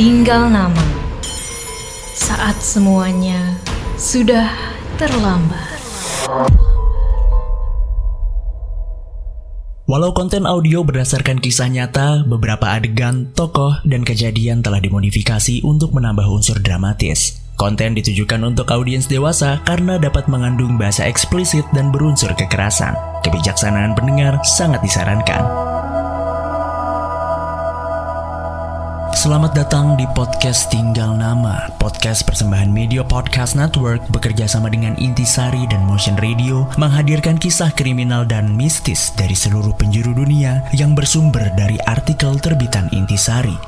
Tinggal nama. Saat semuanya sudah terlambat. Walau konten audio berdasarkan kisah nyata, beberapa adegan, tokoh, dan kejadian telah dimodifikasi untuk menambah unsur dramatis. Konten ditujukan untuk audiens dewasa karena dapat mengandung bahasa eksplisit dan berunsur kekerasan. Kebijaksanaan pendengar sangat disarankan. Selamat datang di podcast Tinggal Nama, podcast persembahan Media Podcast Network bekerja sama dengan Intisari dan Motion Radio menghadirkan kisah kriminal dan mistis dari seluruh penjuru dunia yang bersumber dari artikel terbitan Intisari.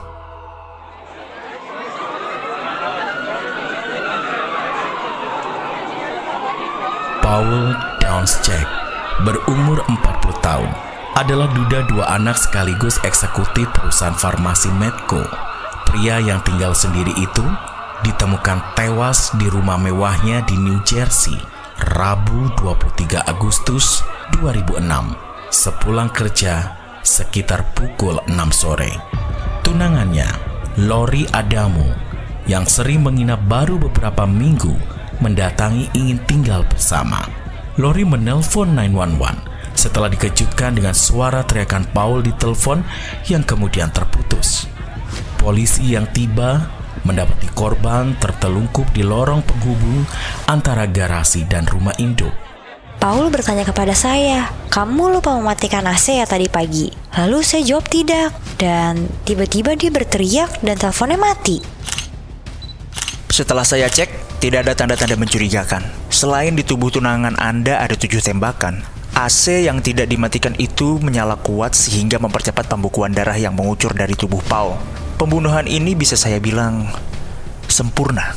Paul Downsjack berumur 40 tahun adalah duda dua anak sekaligus eksekutif perusahaan farmasi Medco. Pria yang tinggal sendiri itu ditemukan tewas di rumah mewahnya di New Jersey, Rabu 23 Agustus 2006, sepulang kerja sekitar pukul 6 sore. Tunangannya, Lori Adamu, yang sering menginap baru beberapa minggu, mendatangi ingin tinggal bersama. Lori menelpon 911 setelah dikejutkan dengan suara teriakan Paul di telepon yang kemudian terputus. Polisi yang tiba mendapati korban tertelungkup di lorong penghubung antara garasi dan rumah induk. Paul bertanya kepada saya, kamu lupa mematikan AC ya tadi pagi? Lalu saya jawab tidak, dan tiba-tiba dia berteriak dan teleponnya mati. Setelah saya cek, tidak ada tanda-tanda mencurigakan. Selain di tubuh tunangan Anda ada tujuh tembakan, AC yang tidak dimatikan itu menyala kuat sehingga mempercepat pembukuan darah yang mengucur dari tubuh Paul. Pembunuhan ini bisa saya bilang sempurna.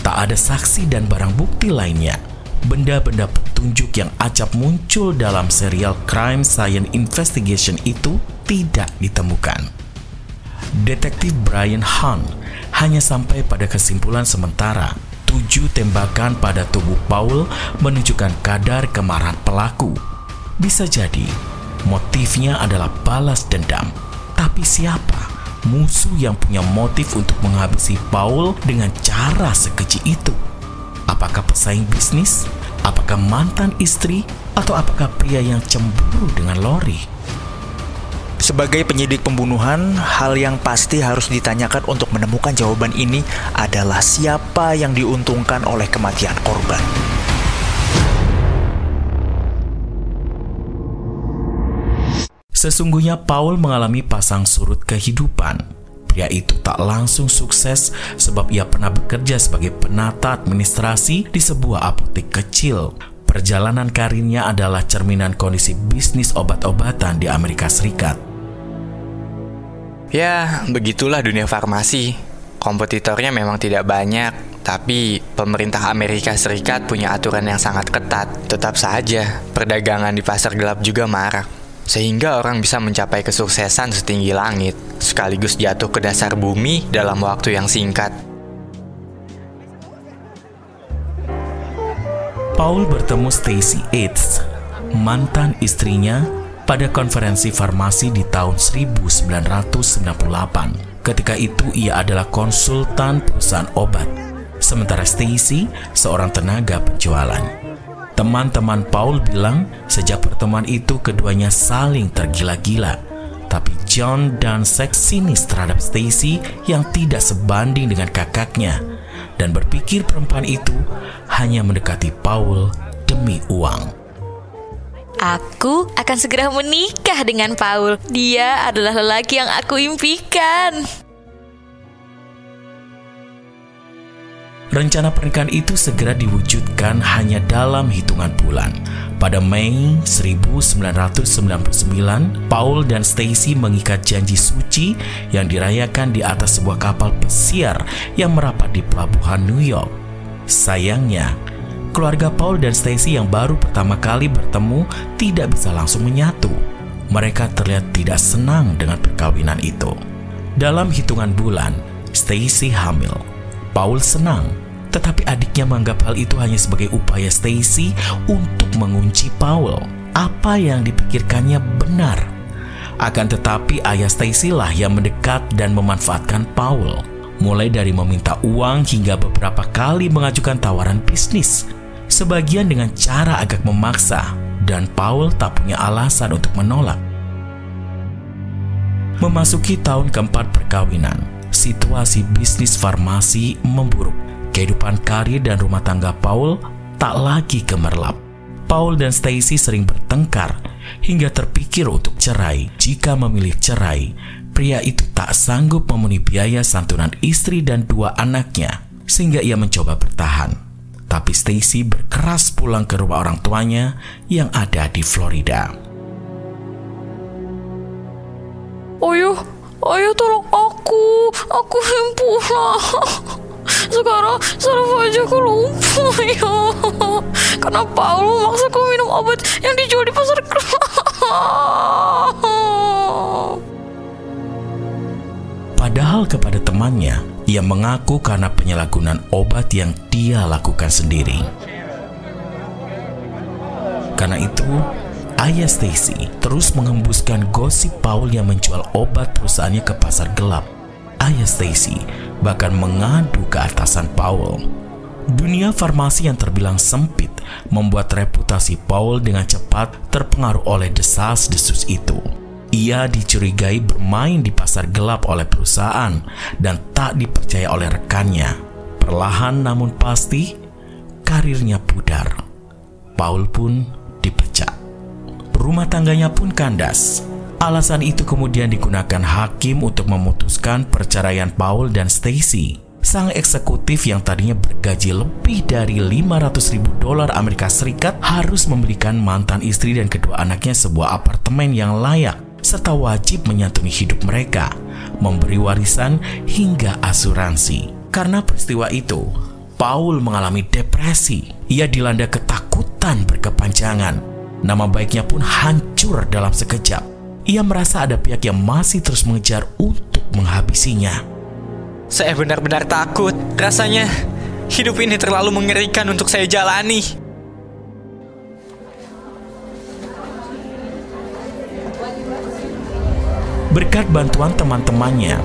Tak ada saksi dan barang bukti lainnya. Benda-benda petunjuk yang acap muncul dalam serial Crime Science Investigation itu tidak ditemukan. Detektif Brian Hunt hanya sampai pada kesimpulan sementara tujuh tembakan pada tubuh Paul menunjukkan kadar kemarahan pelaku. Bisa jadi motifnya adalah balas dendam. Tapi siapa musuh yang punya motif untuk menghabisi Paul dengan cara sekeji itu? Apakah pesaing bisnis? Apakah mantan istri? Atau apakah pria yang cemburu dengan Lori? Sebagai penyidik pembunuhan, hal yang pasti harus ditanyakan untuk menemukan jawaban ini adalah siapa yang diuntungkan oleh kematian korban. Sesungguhnya Paul mengalami pasang surut kehidupan. Pria itu tak langsung sukses sebab ia pernah bekerja sebagai penata administrasi di sebuah apotek kecil. Perjalanan karirnya adalah cerminan kondisi bisnis obat-obatan di Amerika Serikat. Ya, begitulah dunia farmasi. Kompetitornya memang tidak banyak, tapi pemerintah Amerika Serikat punya aturan yang sangat ketat. Tetap saja, perdagangan di pasar gelap juga marak. Sehingga orang bisa mencapai kesuksesan setinggi langit, sekaligus jatuh ke dasar bumi dalam waktu yang singkat. Paul bertemu Stacy Yates, mantan istrinya pada konferensi farmasi di tahun 1998. Ketika itu ia adalah konsultan perusahaan obat, sementara Stacy seorang tenaga penjualan. Teman-teman Paul bilang sejak pertemuan itu keduanya saling tergila-gila. Tapi John dan seks sinis terhadap Stacy yang tidak sebanding dengan kakaknya dan berpikir perempuan itu hanya mendekati Paul demi uang. Aku akan segera menikah dengan Paul. Dia adalah lelaki yang aku impikan. Rencana pernikahan itu segera diwujudkan hanya dalam hitungan bulan. Pada Mei 1999, Paul dan Stacy mengikat janji suci yang dirayakan di atas sebuah kapal pesiar yang merapat di pelabuhan New York. Sayangnya, keluarga Paul dan Stacy yang baru pertama kali bertemu tidak bisa langsung menyatu. Mereka terlihat tidak senang dengan perkawinan itu. Dalam hitungan bulan, Stacy hamil. Paul senang, tetapi adiknya menganggap hal itu hanya sebagai upaya Stacy untuk mengunci Paul. Apa yang dipikirkannya benar. Akan tetapi ayah Stacy lah yang mendekat dan memanfaatkan Paul. Mulai dari meminta uang hingga beberapa kali mengajukan tawaran bisnis. Sebagian dengan cara agak memaksa dan Paul tak punya alasan untuk menolak. Memasuki tahun keempat perkawinan, situasi bisnis farmasi memburuk. Kehidupan karir dan rumah tangga Paul tak lagi gemerlap. Paul dan Stacy sering bertengkar hingga terpikir untuk cerai. Jika memilih cerai, pria itu tak sanggup memenuhi biaya santunan istri dan dua anaknya, sehingga ia mencoba bertahan. Tapi Stacy berkeras pulang ke rumah orang tuanya yang ada di Florida. Ayo, ayo tolong aku, aku ingin pulang. Sekarang saraf wajahku lumpuh ya. Karena Paul memaksaku minum obat yang dijual di pasar Padahal kepada temannya, ia mengaku karena penyalahgunaan obat yang dia lakukan sendiri. Karena itu, ayah Stacy terus mengembuskan gosip Paul yang menjual obat perusahaannya ke pasar gelap. Ayah Stacy bahkan mengadu ke atasan Paul. Dunia farmasi yang terbilang sempit membuat reputasi Paul dengan cepat terpengaruh oleh desas-desus itu. Ia dicurigai bermain di pasar gelap oleh perusahaan dan tak dipercaya oleh rekannya. Perlahan namun pasti, karirnya pudar. Paul pun dipecat. Rumah tangganya pun kandas. Alasan itu kemudian digunakan hakim untuk memutuskan perceraian Paul dan Stacy. Sang eksekutif yang tadinya bergaji lebih dari 500 ribu dolar Amerika Serikat harus memberikan mantan istri dan kedua anaknya sebuah apartemen yang layak serta wajib menyantuni hidup mereka, memberi warisan hingga asuransi. Karena peristiwa itu, Paul mengalami depresi. Ia dilanda ketakutan berkepanjangan. Nama baiknya pun hancur dalam sekejap ia merasa ada pihak yang masih terus mengejar untuk menghabisinya. Saya benar-benar takut. Rasanya hidup ini terlalu mengerikan untuk saya jalani. Berkat bantuan teman-temannya,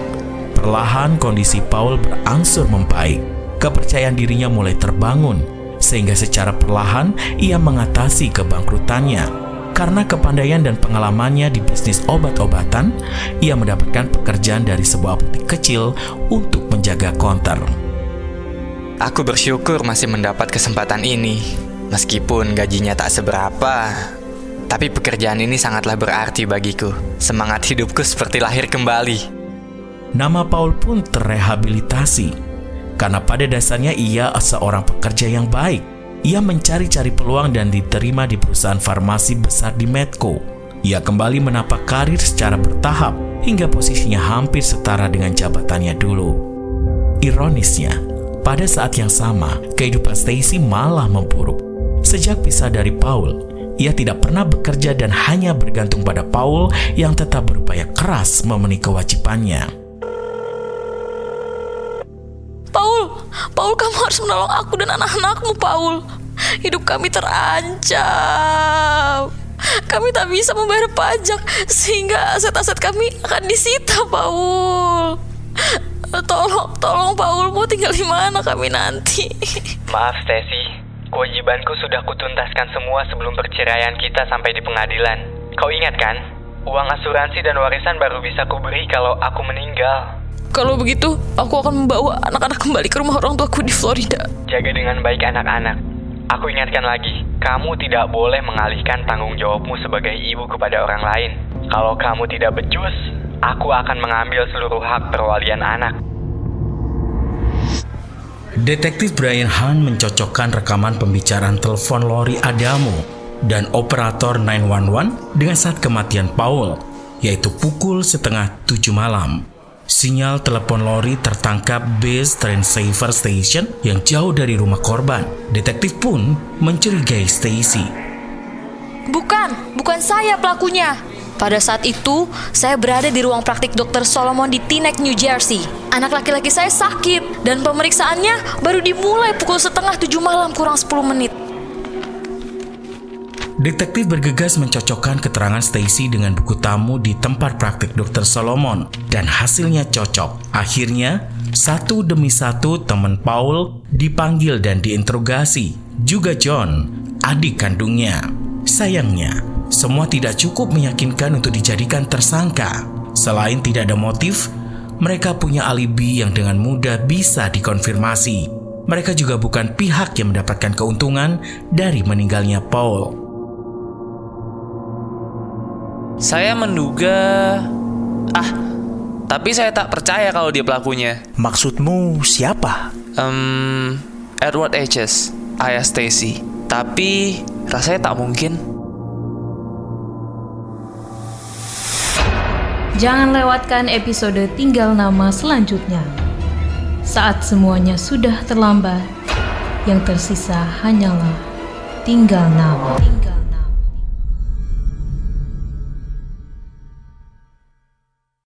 perlahan kondisi Paul berangsur membaik. Kepercayaan dirinya mulai terbangun, sehingga secara perlahan ia mengatasi kebangkrutannya karena kepandaian dan pengalamannya di bisnis obat-obatan, ia mendapatkan pekerjaan dari sebuah butik kecil untuk menjaga konter. Aku bersyukur masih mendapat kesempatan ini. Meskipun gajinya tak seberapa, tapi pekerjaan ini sangatlah berarti bagiku. Semangat hidupku seperti lahir kembali. Nama Paul pun terrehabilitasi karena pada dasarnya ia seorang pekerja yang baik ia mencari-cari peluang dan diterima di perusahaan farmasi besar di Medco. Ia kembali menapak karir secara bertahap hingga posisinya hampir setara dengan jabatannya dulu. Ironisnya, pada saat yang sama, kehidupan Stacy malah memburuk. Sejak pisah dari Paul, ia tidak pernah bekerja dan hanya bergantung pada Paul yang tetap berupaya keras memenuhi kewajibannya. Paul, Paul kamu harus menolong aku dan anak-anakmu, Paul. Hidup kami terancam. Kami tak bisa membayar pajak sehingga aset-aset kami akan disita, Paul. Tolong, tolong Paul, mau tinggal di mana kami nanti? Maaf, Stacy. Kewajibanku sudah kutuntaskan semua sebelum perceraian kita sampai di pengadilan. Kau ingat kan? Uang asuransi dan warisan baru bisa kuberi kalau aku meninggal. Kalau begitu, aku akan membawa anak-anak kembali ke rumah orang tuaku di Florida. Jaga dengan baik anak-anak. Aku ingatkan lagi, kamu tidak boleh mengalihkan tanggung jawabmu sebagai ibu kepada orang lain. Kalau kamu tidak becus, aku akan mengambil seluruh hak perwalian anak. Detektif Brian Hunt mencocokkan rekaman pembicaraan telepon Lori Adamo dan operator 911 dengan saat kematian Paul, yaitu pukul setengah tujuh malam. Sinyal telepon Lori tertangkap base train saver station yang jauh dari rumah korban. Detektif pun mencurigai Stacy. Bukan, bukan saya pelakunya. Pada saat itu, saya berada di ruang praktik Dr. Solomon di Teaneck, New Jersey. Anak laki-laki saya sakit dan pemeriksaannya baru dimulai pukul setengah tujuh malam kurang 10 menit. Detektif bergegas mencocokkan keterangan Stacy dengan buku tamu di tempat praktik Dr. Solomon dan hasilnya cocok. Akhirnya, satu demi satu teman Paul dipanggil dan diinterogasi. Juga John, adik kandungnya. Sayangnya, semua tidak cukup meyakinkan untuk dijadikan tersangka. Selain tidak ada motif, mereka punya alibi yang dengan mudah bisa dikonfirmasi. Mereka juga bukan pihak yang mendapatkan keuntungan dari meninggalnya Paul. Saya menduga... Ah, tapi saya tak percaya kalau dia pelakunya. Maksudmu siapa? Um, Edward H.S., ayah Stacy. Tapi rasanya tak mungkin. Jangan lewatkan episode Tinggal Nama selanjutnya. Saat semuanya sudah terlambat, yang tersisa hanyalah tinggal nama. Tinggal